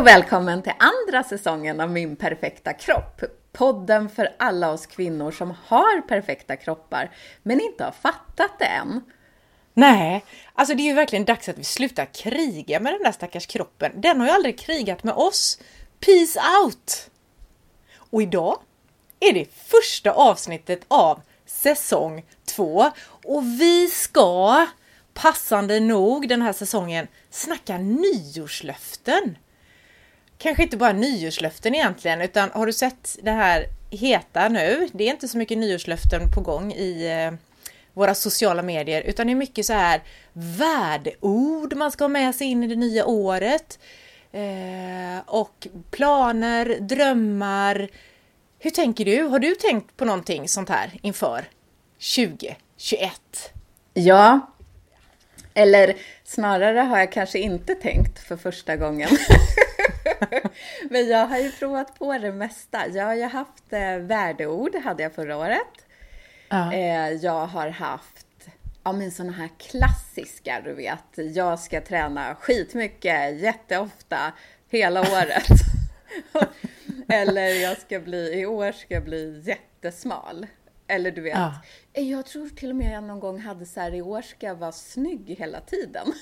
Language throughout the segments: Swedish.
och välkommen till andra säsongen av Min perfekta kropp. Podden för alla oss kvinnor som har perfekta kroppar, men inte har fattat det än. Nej, alltså det är ju verkligen dags att vi slutar kriga med den där stackars kroppen. Den har ju aldrig krigat med oss. Peace out! Och idag är det första avsnittet av säsong två och vi ska passande nog den här säsongen snacka nyårslöften. Kanske inte bara nyårslöften egentligen, utan har du sett det här heta nu? Det är inte så mycket nyårslöften på gång i eh, våra sociala medier, utan det är mycket så här värdeord man ska ha med sig in i det nya året. Eh, och planer, drömmar. Hur tänker du? Har du tänkt på någonting sånt här inför 2021? Ja, eller snarare har jag kanske inte tänkt för första gången. Men jag har ju provat på det mesta. Jag har ju haft eh, värdeord, hade jag förra året. Ja. Eh, jag har haft ja, men sådana här klassiska, du vet. Jag ska träna skitmycket, jätteofta, hela året. Eller jag ska bli, i år ska jag bli jättesmal. Eller du vet, ja. jag tror till och med jag någon gång hade så här, i år ska jag vara snygg hela tiden.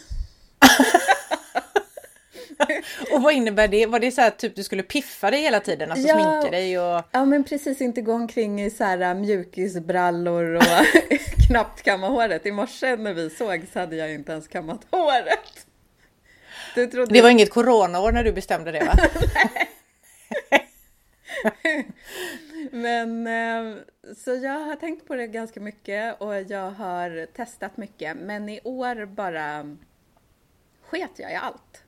och vad innebär det? Var det så här typ du skulle piffa dig hela tiden? Alltså ja, sminka dig och... Ja men precis, inte gå omkring i så här äh, mjukisbrallor och knappt kamma håret. I morse när vi såg så hade jag inte ens kammat håret. Trodde... Det var inget coronaår när du bestämde det va? Men äh, så jag har tänkt på det ganska mycket och jag har testat mycket. Men i år bara sket jag i allt.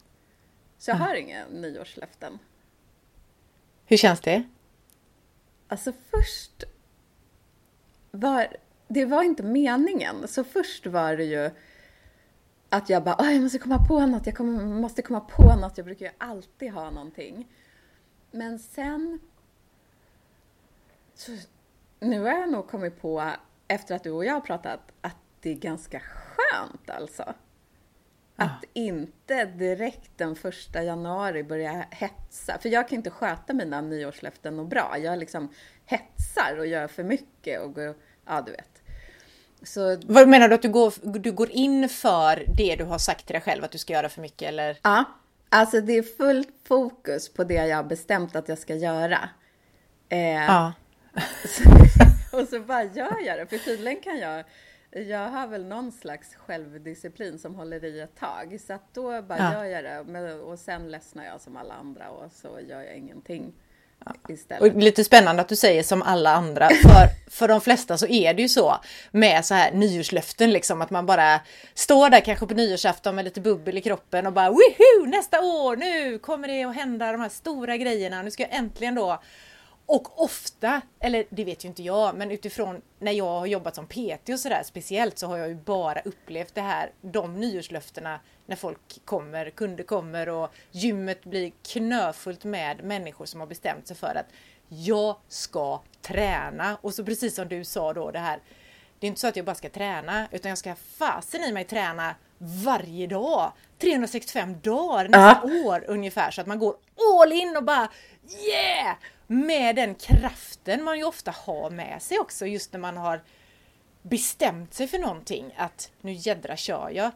Så jag har inga nyårslöften. Hur känns det? Alltså först var det var inte meningen. Så först var det ju att jag bara, jag måste komma på något, jag kommer, måste komma på något. Jag brukar ju alltid ha någonting. Men sen så nu har jag nog kommit på, efter att du och jag har pratat, att det är ganska skönt alltså. Att inte direkt den första januari börja hetsa. För jag kan inte sköta mina nyårslöften och bra. Jag liksom hetsar och gör för mycket och går, ja du vet. Så... Vad menar du att du går, du går in för det du har sagt till dig själv att du ska göra för mycket eller? Ja, alltså det är fullt fokus på det jag har bestämt att jag ska göra. Eh, ja. och så bara gör jag det, för tydligen kan jag jag har väl någon slags självdisciplin som håller i ett tag. Så att då bara ja. gör jag det. Och sen ledsnar jag som alla andra och så gör jag ingenting. Ja. Och lite spännande att du säger som alla andra, för, för de flesta så är det ju så med så här nyårslöften liksom att man bara står där kanske på nyårsafton med lite bubbel i kroppen och bara Woohoo! Nästa år, nu kommer det att hända de här stora grejerna, nu ska jag äntligen då och ofta, eller det vet ju inte jag, men utifrån när jag har jobbat som PT och sådär speciellt så har jag ju bara upplevt det här, de nyårslöftena när folk kommer, kunder kommer och gymmet blir knöfullt med människor som har bestämt sig för att jag ska träna. Och så precis som du sa då det här, det är inte så att jag bara ska träna utan jag ska fasen i mig träna varje dag. 365 dagar nästa uh -huh. år ungefär så att man går all in och bara yeah! Med den kraften man ju ofta har med sig också just när man har bestämt sig för någonting att nu jädra kör jag.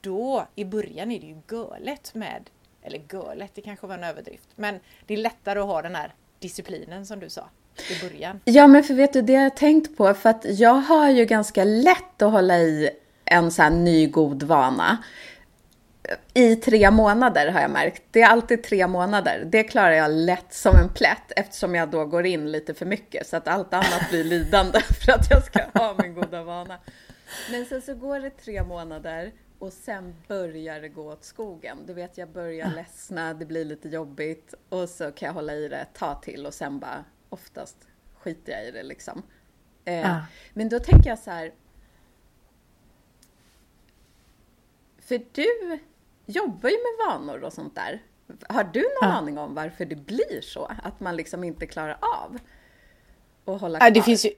Då i början är det ju görlätt med, eller görlätt det kanske var en överdrift, men det är lättare att ha den här disciplinen som du sa i början. Ja men för vet du det jag har tänkt på för att jag har ju ganska lätt att hålla i en sån här ny god vana i tre månader har jag märkt. Det är alltid tre månader. Det klarar jag lätt som en plätt eftersom jag då går in lite för mycket så att allt annat blir lidande för att jag ska ha min goda vana. Men sen så går det tre månader och sen börjar det gå åt skogen. Du vet, jag börjar ledsna, det blir lite jobbigt och så kan jag hålla i det ett tag till och sen bara oftast skiter jag i det liksom. Eh, Men då tänker jag så här. För du jobbar ju med vanor och sånt där. Har du någon ja. aning om varför det blir så? Att man liksom inte klarar av att hålla kvar? Ja, det finns ju...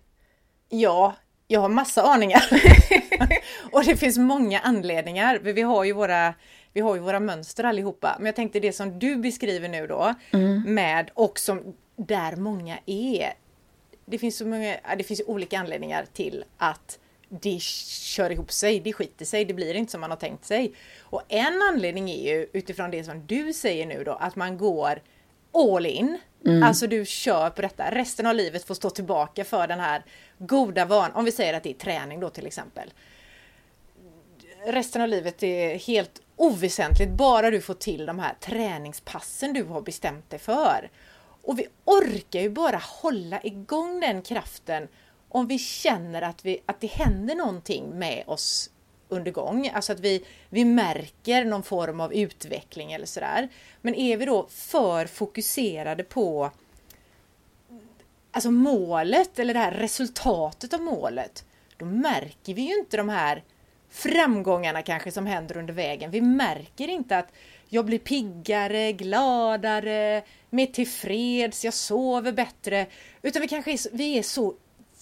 Ja, jag har massa aningar. och det finns många anledningar. Vi har ju våra Vi har ju våra mönster allihopa. Men jag tänkte det som du beskriver nu då med och som där många är. Det finns så många, det finns olika anledningar till att det kör ihop sig, det skiter sig, det blir inte som man har tänkt sig. Och en anledning är ju utifrån det som du säger nu då, att man går all in. Alltså du kör på detta, resten av livet får stå tillbaka för den här goda vanan. Om vi säger att det är träning då till exempel. Resten av livet är helt oväsentligt, bara du får till de här träningspassen du har bestämt dig för. Och vi orkar ju bara hålla igång den kraften om vi känner att, vi, att det händer någonting med oss under gång. Alltså att vi, vi märker någon form av utveckling eller sådär. Men är vi då för fokuserade på alltså målet eller det här resultatet av målet, då märker vi ju inte de här framgångarna kanske som händer under vägen. Vi märker inte att jag blir piggare, gladare, mer tillfreds, jag sover bättre. Utan vi kanske är, så- vi är så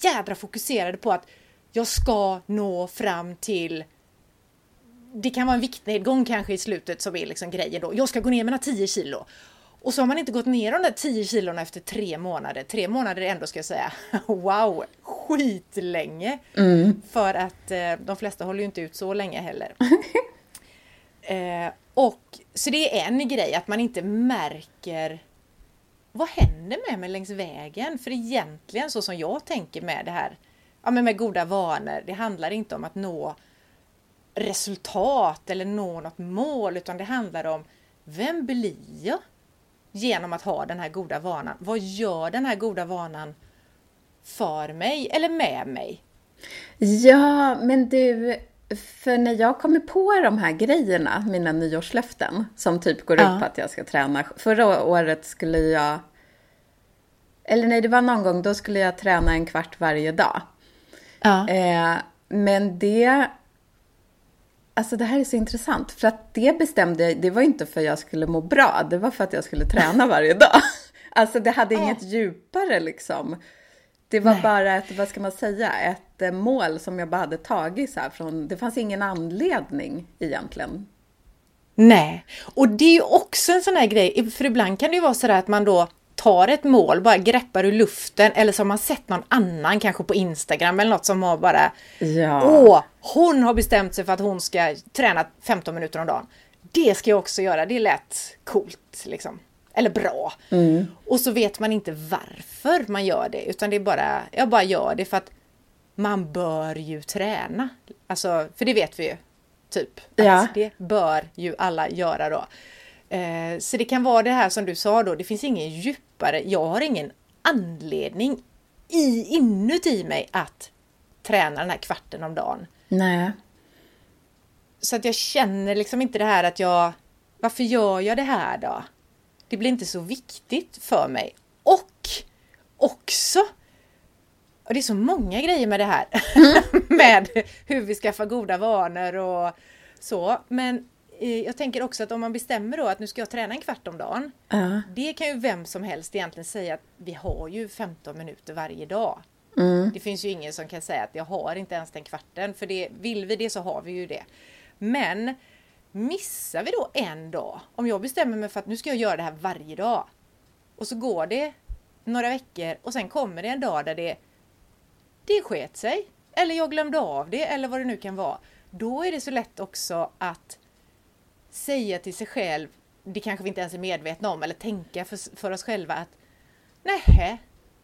jädra fokuserade på att jag ska nå fram till det kan vara en viktnedgång kanske i slutet som är liksom grejen då. Jag ska gå ner mina 10 kilo. Och så har man inte gått ner de där 10 kilona efter tre månader. Tre månader är ändå, ska jag säga, wow, skitlänge. För att eh, de flesta håller ju inte ut så länge heller. eh, och Så det är en grej, att man inte märker vad händer med mig längs vägen? För egentligen så som jag tänker med det här, ja men med goda vanor, det handlar inte om att nå resultat eller nå något mål, utan det handlar om vem blir jag? Genom att ha den här goda vanan. Vad gör den här goda vanan för mig eller med mig? Ja, men du, för när jag kommer på de här grejerna, mina nyårslöften, som typ går Ja. ut på att jag ska träna. Förra året skulle jag, eller nej, det var någon gång, då skulle jag träna en kvart varje dag. Ja. Eh, men det, alltså det här är så intressant, för att det bestämde jag, det var inte för att jag skulle må bra, det var för att jag skulle träna varje dag. Alltså det hade inget djupare liksom. Det var Nej. bara ett, vad ska man säga, ett mål som jag bara hade tagit så här från, det fanns ingen anledning egentligen. Nej, och det är ju också en sån här grej, för ibland kan det ju vara sådär att man då tar ett mål, bara greppar ur luften eller så har man sett någon annan kanske på Instagram eller något som har bara Ja. Åh, hon har bestämt sig för att hon ska träna 15 minuter om dagen. Det ska jag också göra, det är lätt coolt liksom. Eller bra. Och så vet man inte varför man gör det, utan det är bara, jag bara gör det för att man bör ju träna. Alltså, för det vet vi ju. Typ. Att Ja. Det bör ju alla göra då. Eh, så det kan vara det här som du sa då, det finns ingen djupare, jag har ingen anledning i, inuti mig att träna den här kvarten om dagen. Nej. Så att jag känner liksom inte det här att jag, varför gör jag det här då? Det blir inte så viktigt för mig. Och också, och det är så många grejer med det här, med hur vi skaffar goda vanor och så. Men eh, jag tänker också att om man bestämmer då att nu ska jag träna en kvart om dagen. Ja. Det kan ju vem som helst egentligen säga att vi har ju 15 minuter varje dag. Det finns ju ingen som kan säga att jag har inte ens den kvarten, för det, vill vi det så har vi ju det. Men missar vi då en dag, om jag bestämmer mig för att nu ska jag göra det här varje dag och så går det några veckor och sen kommer det en dag där det, det sket sig, eller jag glömde av det, eller vad det nu kan vara. Då är det så lätt också att säga till sig själv, det kanske vi inte ens är medvetna om, eller tänka för, för oss själva att nähä,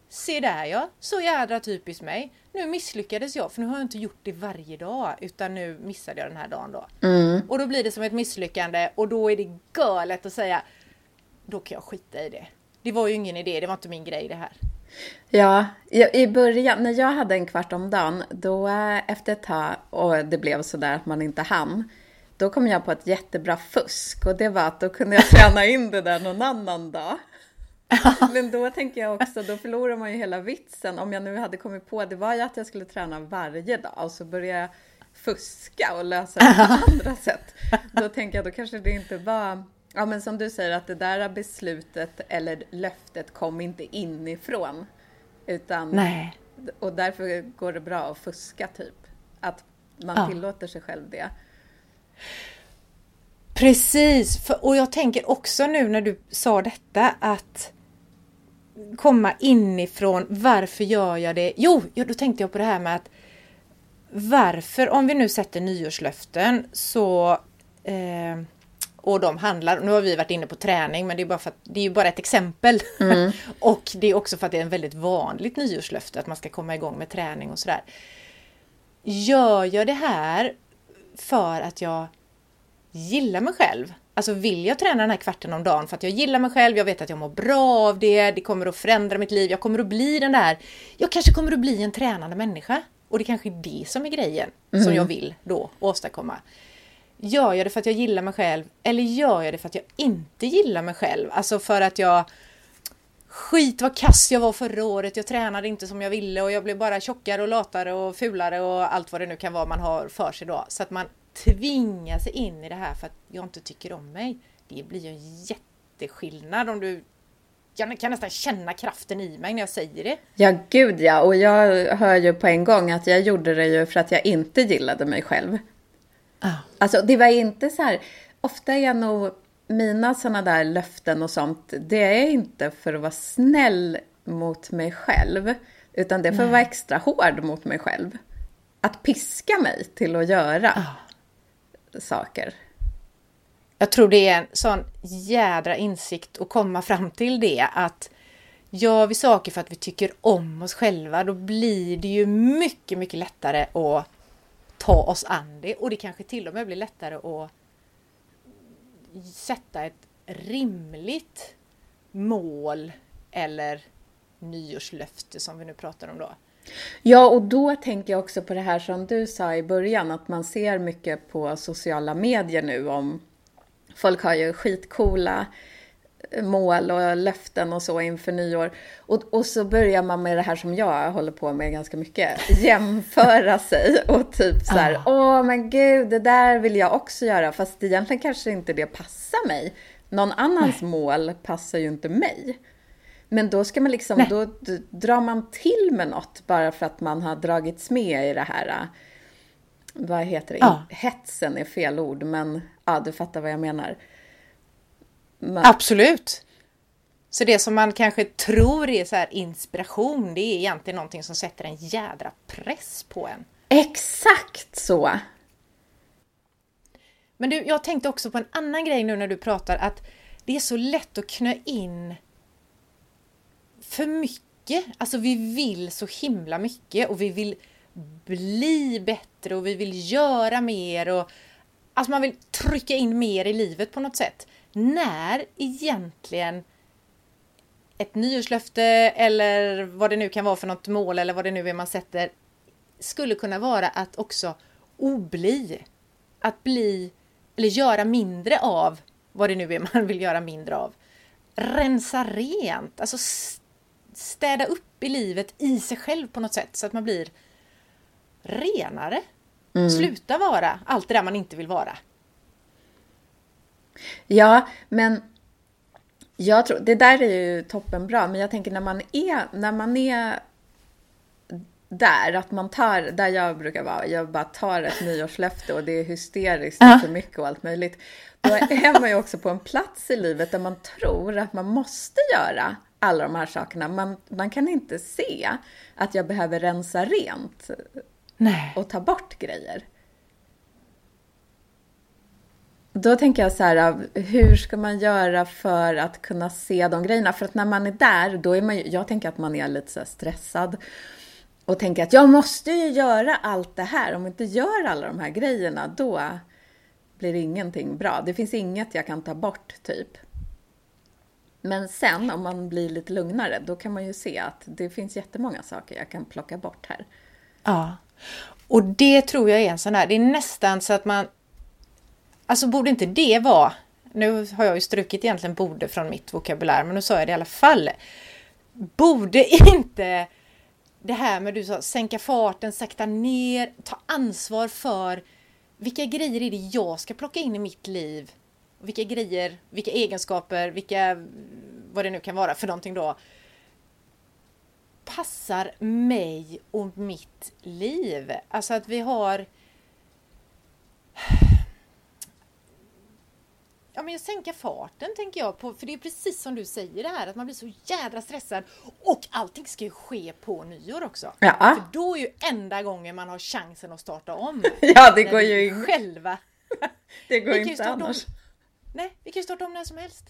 se där ja, så jädra typiskt mig. Nu misslyckades jag för nu har jag inte gjort det varje dag utan nu missade jag den här dagen då. Och då blir det som ett misslyckande och då är det galet att säga då kan jag skita i det. Det var ju ingen idé, det var inte min grej det här. Ja, i början när jag hade en kvart om dagen, då eh, efter ett tag och det blev sådär att man inte hann, då kom jag på ett jättebra fusk och det var att då kunde jag träna in det där någon annan dag. Men då tänker jag också, då förlorar man ju hela vitsen. Om jag nu hade kommit på, det var ju att jag skulle träna varje dag och så började jag fuska och lösa det på andra sätt. Då tänker jag, då kanske det inte var, ja men som du säger, att det där beslutet eller löftet kom inte inifrån. Utan, Nej. och därför går det bra att fuska typ. Att man Ja. tillåter sig själv det. Precis, för, och jag tänker också nu när du sa detta att komma inifrån varför gör jag det? Jo, ja, då tänkte jag på det här med att varför, om vi nu sätter nyårslöften så eh, och de handlar, nu har vi varit inne på träning men det är bara för att det är ju bara ett exempel. Mm. och det är också för att det är en väldigt vanligt nyårslöfte att man ska komma igång med träning och sådär. Gör jag det här för att jag gillar mig själv? Alltså vill jag träna den här kvarten om dagen för att jag gillar mig själv, jag vet att jag mår bra av det, det kommer att förändra mitt liv, jag kommer att bli den där, jag kanske kommer att bli en tränande människa. Och det kanske är det som är grejen mm. som jag vill då åstadkomma. Gör jag det för att jag gillar mig själv eller gör jag det för att jag inte gillar mig själv? Alltså för att jag Skit vad kass jag var förra året, jag tränade inte som jag ville och jag blev bara tjockare och latare och fulare och allt vad det nu kan vara man har för sig då. Så att man tvingar sig in i det här för att jag inte tycker om mig. Det blir ju en jätteskillnad om du jag kan nästan känna kraften i mig när jag säger det. Ja, gud ja. Och jag hör ju på en gång att jag gjorde det ju för att jag inte gillade mig själv. Ah. Alltså, det var inte så här... Ofta är nog mina sådana där löften och sånt, det är inte för att vara snäll mot mig själv, utan det är för att vara extra hård mot mig själv. Att piska mig till att göra ah. saker. Jag tror det är en sån jädra insikt att komma fram till det att gör vi saker för att vi tycker om oss själva, då blir det ju mycket, mycket lättare att ta oss an det och det kanske till och med blir lättare att sätta ett rimligt mål eller nyårslöfte som vi nu pratar om då. Ja, och då tänker jag också på det här som du sa i början, att man ser mycket på sociala medier nu om folk har ju skitcoola mål och löften och så inför nyår. Och, och så börjar man med det här som jag håller på med ganska mycket. Jämföra sig och typ så här, åh oh. oh, men gud, det där vill jag också göra. Fast egentligen kanske inte det passar mig. Någon annans Nej. mål passar ju inte mig. Men då ska man liksom, Nej. då drar man till med något bara för att man har dragits med i det här. Vad heter det? Ja. Hetsen är fel ord, men ja, du fattar vad jag menar. Men... Absolut! Så det som man kanske tror är så inspiration, det är egentligen någonting som sätter en jädra press på en. Exakt så! Men du, jag tänkte också på en annan grej nu när du pratar, att det är så lätt att knö in för mycket. Alltså vi vill så himla mycket och vi vill bli bättre och vi vill göra mer och alltså man vill trycka in mer i livet på något sätt när egentligen ett nyårslöfte eller vad det nu kan vara för något mål eller vad det nu är man sätter skulle kunna vara att också obli. Att bli eller göra mindre av vad det nu är man vill göra mindre av. Rensa rent, alltså städa upp i livet i sig själv på något sätt så att man blir renare. Mm. Sluta vara allt det där man inte vill vara. Ja, men jag tror, det där är ju toppenbra, men jag tänker när man är, när man är där, att man tar, där jag brukar vara, jag bara tar ett nyårslöfte och det är hysteriskt uh. för mycket och allt möjligt. Då är man ju också på en plats i livet där man tror att man måste göra alla de här sakerna. Man, man kan inte se att jag behöver rensa rent Nej. och ta bort grejer. Då tänker jag så här, hur ska man göra för att kunna se de grejerna? För att när man är där, då är man ju, jag tänker att man är lite så stressad och tänker att jag måste ju göra allt det här. Om jag inte gör alla de här grejerna, då blir ingenting bra. Det finns inget jag kan ta bort, typ. Men sen om man blir lite lugnare, då kan man ju se att det finns jättemånga saker jag kan plocka bort här. Ja, och det tror jag är en sån här, det är nästan så att man Alltså borde inte det vara, nu har jag ju strukit egentligen borde från mitt vokabulär, men nu sa jag det i alla fall. Borde inte det här med du sa sänka farten, sakta ner, ta ansvar för vilka grejer är det jag ska plocka in i mitt liv? Vilka grejer, vilka egenskaper, vilka, vad det nu kan vara för någonting då, passar mig och mitt liv. Alltså att vi har ja, men sänka farten tänker jag på. För det är precis som du säger det här att man blir så jädra stressad. Och allting ska ju ske på nyår också. Ja. För då är ju enda gången man har chansen att starta om. Ja, det går ju inte. själva. Det går inte starta om- annars. Nej, vi kan ju starta om när som helst.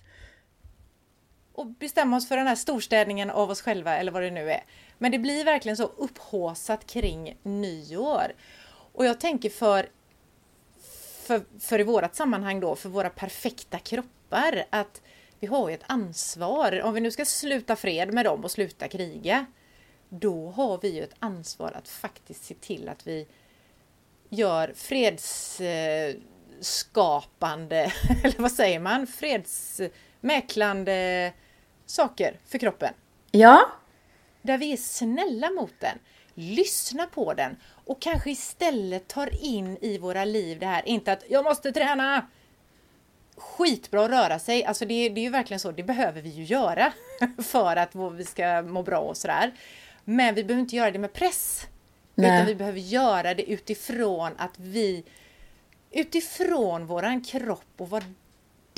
Och bestämma oss för den här storstädningen av oss själva eller vad det nu är. Men det blir verkligen så upphåsat kring nyår. Och jag tänker för, för, för i vårat sammanhang då, för våra perfekta kroppar, att vi har ju ett ansvar. Om vi nu ska sluta fred med dem och sluta kriga, då har vi ju ett ansvar att faktiskt se till att vi gör fredsskapande, eller vad säger man, fredsmäklande saker för kroppen. Ja, Där vi är snälla mot den, lyssnar på den och kanske istället tar in i våra liv det här, inte att jag måste träna! Skitbra att röra sig, alltså det, det är ju verkligen så, det behöver vi ju göra för att vi ska må bra och sådär. Men vi behöver inte göra det med press. Nej. Utan vi behöver göra det utifrån att vi utifrån våran kropp och vad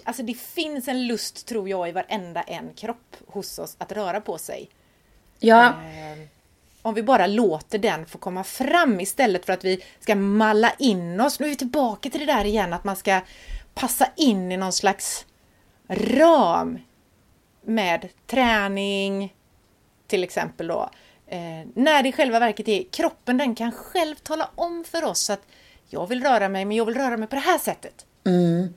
Alltså det finns en lust tror jag i varenda en kropp hos oss att röra på sig. ja, Eh, om vi bara låter den få komma fram istället för att vi ska malla in oss. Nu är vi tillbaka till det där igen att man ska passa in i någon slags ram med träning till exempel då. Eh, när det i själva verket är kroppen, den kan själv tala om för oss att jag vill röra mig, men jag vill röra mig på det här sättet. Mm.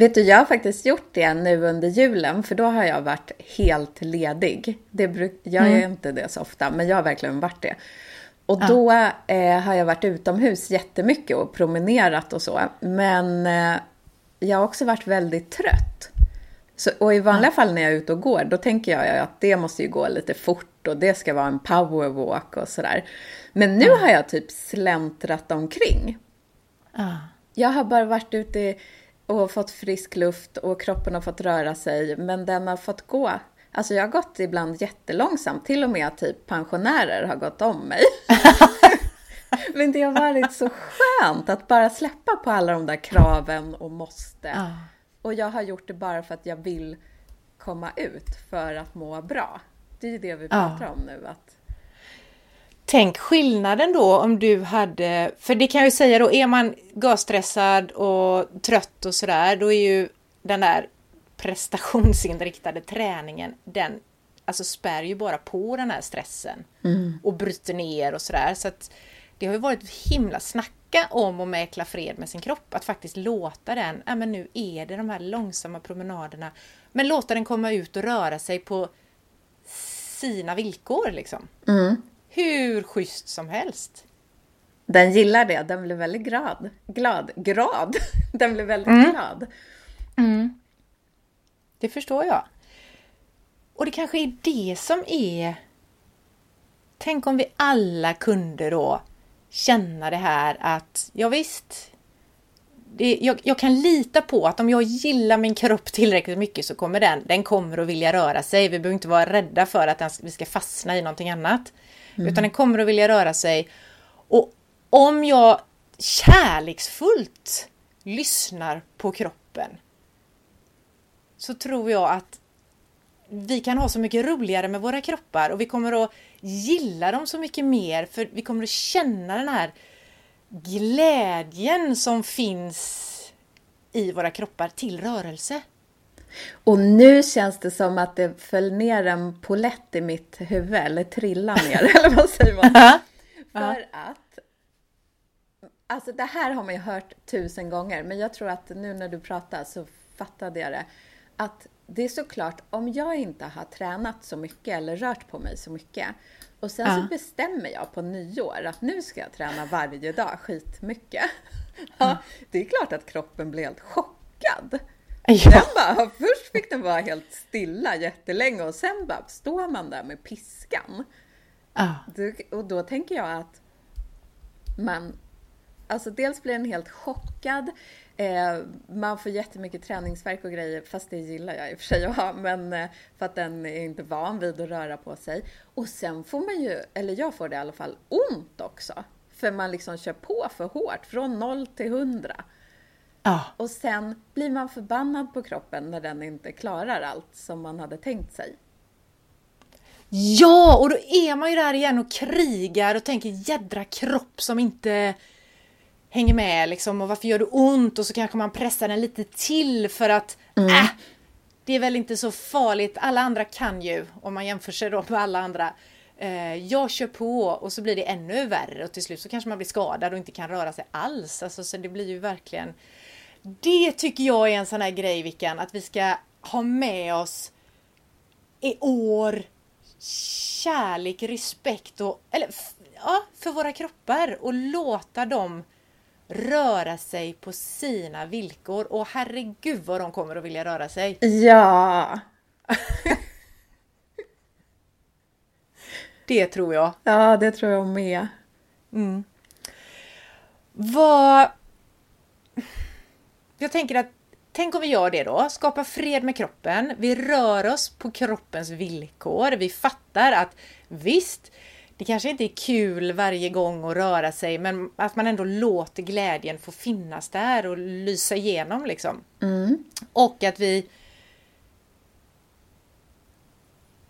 Vet du, jag har faktiskt gjort det nu under julen, för då har jag varit helt ledig. Det bruk, jag är inte det så ofta, men jag har verkligen varit det. Och då eh, har jag varit utomhus jättemycket och promenerat och så. Men eh, jag har också varit väldigt trött. Så, och i vanliga fall när jag är ute och går, då tänker jag att det måste ju gå lite fort och det ska vara en powerwalk och sådär. Men nu har jag typ släntrat omkring. Jag har bara varit ute och fått frisk luft och kroppen har fått röra sig, men den har fått gå. Alltså jag har gått ibland jättelångsamt, till och med typ pensionärer har gått om mig. men det har varit så skönt att bara släppa på alla de där kraven och måste. Ja. Och jag har gjort det bara för att jag vill komma ut för att må bra. Det är ju det vi pratar om nu. Att, Tänk skillnaden då om du hade, för det kan jag ju säga då, är man gasstressad och trött och sådär, då är ju den där prestationsinriktade träningen, den alltså spär ju bara på den här stressen och bryter ner och sådär. Så att det har ju varit himla snacka om att mäkla fred med sin kropp, att faktiskt låta den, ja men nu är det de här långsamma promenaderna, men låta den komma ut och röra sig på sina villkor liksom. Hur schysst som helst. den gillar det, den blir väldigt glad. Glad? Grad? Den blir väldigt glad. Det förstår jag. Och det kanske är det som är... Tänk om vi alla kunde då känna det här att, ja visst, det, jag, jag kan lita på att om jag gillar min kropp tillräckligt mycket så kommer den, den kommer att vilja röra sig. Vi behöver inte vara rädda för att den, vi ska fastna i någonting annat. Mm. Utan den kommer att vilja röra sig. Och om jag kärleksfullt lyssnar på kroppen så tror jag att vi kan ha så mycket roligare med våra kroppar och vi kommer att gilla dem så mycket mer för vi kommer att känna den här glädjen som finns i våra kroppar till rörelse. Och nu känns det som att det föll ner en polett i mitt huvud, eller trillade ner, eller vad säger man? För att, alltså det här har man ju hört tusen gånger, men jag tror att nu när du pratar så fattade jag det. Att det är såklart, om jag inte har tränat så mycket eller rört på mig så mycket och sen så Ja. bestämmer jag på nyår att nu ska jag träna varje dag skitmycket. Ja, det är klart att kroppen blir helt chockad. Den bara, först fick den vara helt stilla jättelänge och sen bara står man där med piskan. Ja. Det- Och då tänker jag att man, alltså dels blir den helt chockad, eh, man får jättemycket träningsverk och grejer, fast det gillar jag i och för sig att ha, men eh, för att den är inte van vid att röra på sig. Och sen får man ju, eller jag får det i alla fall, ont också. För man liksom kör på för hårt, från noll till hundra. Ja. Och sen blir man förbannad på kroppen när den inte klarar allt som man hade tänkt sig. Ja, och då är man ju där igen och krigar och tänker jädra kropp som inte hänger med liksom och varför gör det ont och så kanske man pressar den lite till för att äh, det är väl inte så farligt. Alla andra kan ju, om man jämför sig då med alla andra. Eh, jag kör på och så blir det ännu värre och till slut så kanske man blir skadad och inte kan röra sig alls. Alltså, så det blir ju verkligen... Det tycker jag är en sån här grej, Vickan, att vi ska ha med oss i år kärlek, respekt och, eller, ja, för våra kroppar och låta dem röra sig på sina villkor. Och herregud vad de kommer att vilja röra sig. Ja, Det tror jag. ja det tror jag med. Vad... Jag tänker att, tänk om vi gör det då, skapar fred med kroppen, vi rör oss på kroppens villkor, vi fattar att visst, det kanske inte är kul varje gång att röra sig, men att man ändå låter glädjen få finnas där och lysa igenom liksom. Och att vi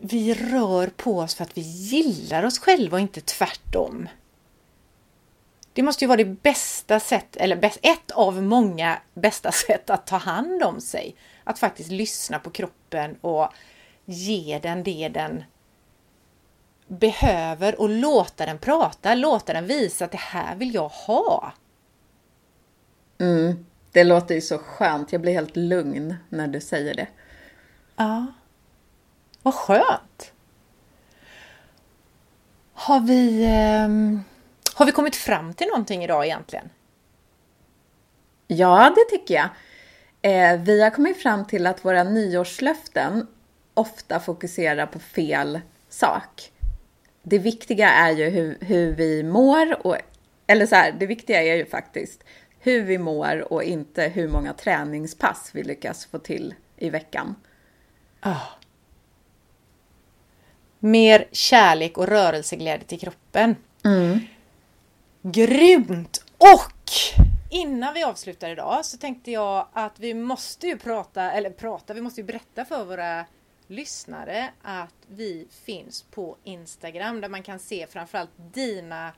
vi rör på oss för att vi gillar oss själva och inte tvärtom. Det måste ju vara det bästa sätt, eller ett av många bästa sätt att ta hand om sig. Att faktiskt lyssna på kroppen och ge den det den behöver och låta den prata, låta den visa att det här vill jag ha. Mm, det låter ju så skönt. Jag blir helt lugn när du säger det. Ja. Vad skönt! Har vi, ehm, har vi kommit fram till någonting idag egentligen? Ja, det tycker jag. Eh, vi har kommit fram till att våra nyårslöften ofta fokuserar på fel sak. Det viktiga är ju hur, hur vi mår, och, eller så här, det viktiga är ju faktiskt hur vi mår och inte hur många träningspass vi lyckas få till i veckan. Mer kärlek och rörelseglädje till kroppen. Grymt! Och innan vi avslutar idag så tänkte jag att vi måste ju prata, eller prata, vi måste ju berätta för våra lyssnare att vi finns på Instagram där man kan se framförallt dina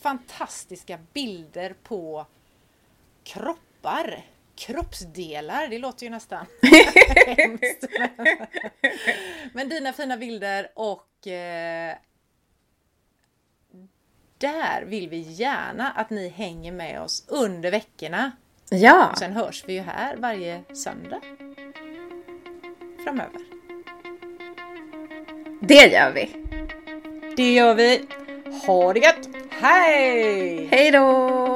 fantastiska bilder på kroppar. Kroppsdelar, det låter ju nästan hemskt. men- dina fina bilder och eh, där vill vi gärna att ni hänger med oss under veckorna. Ja, Sen hörs vi ju här varje söndag framöver. det gör vi. Det gör vi. Ha det gött! Hej! Hej då!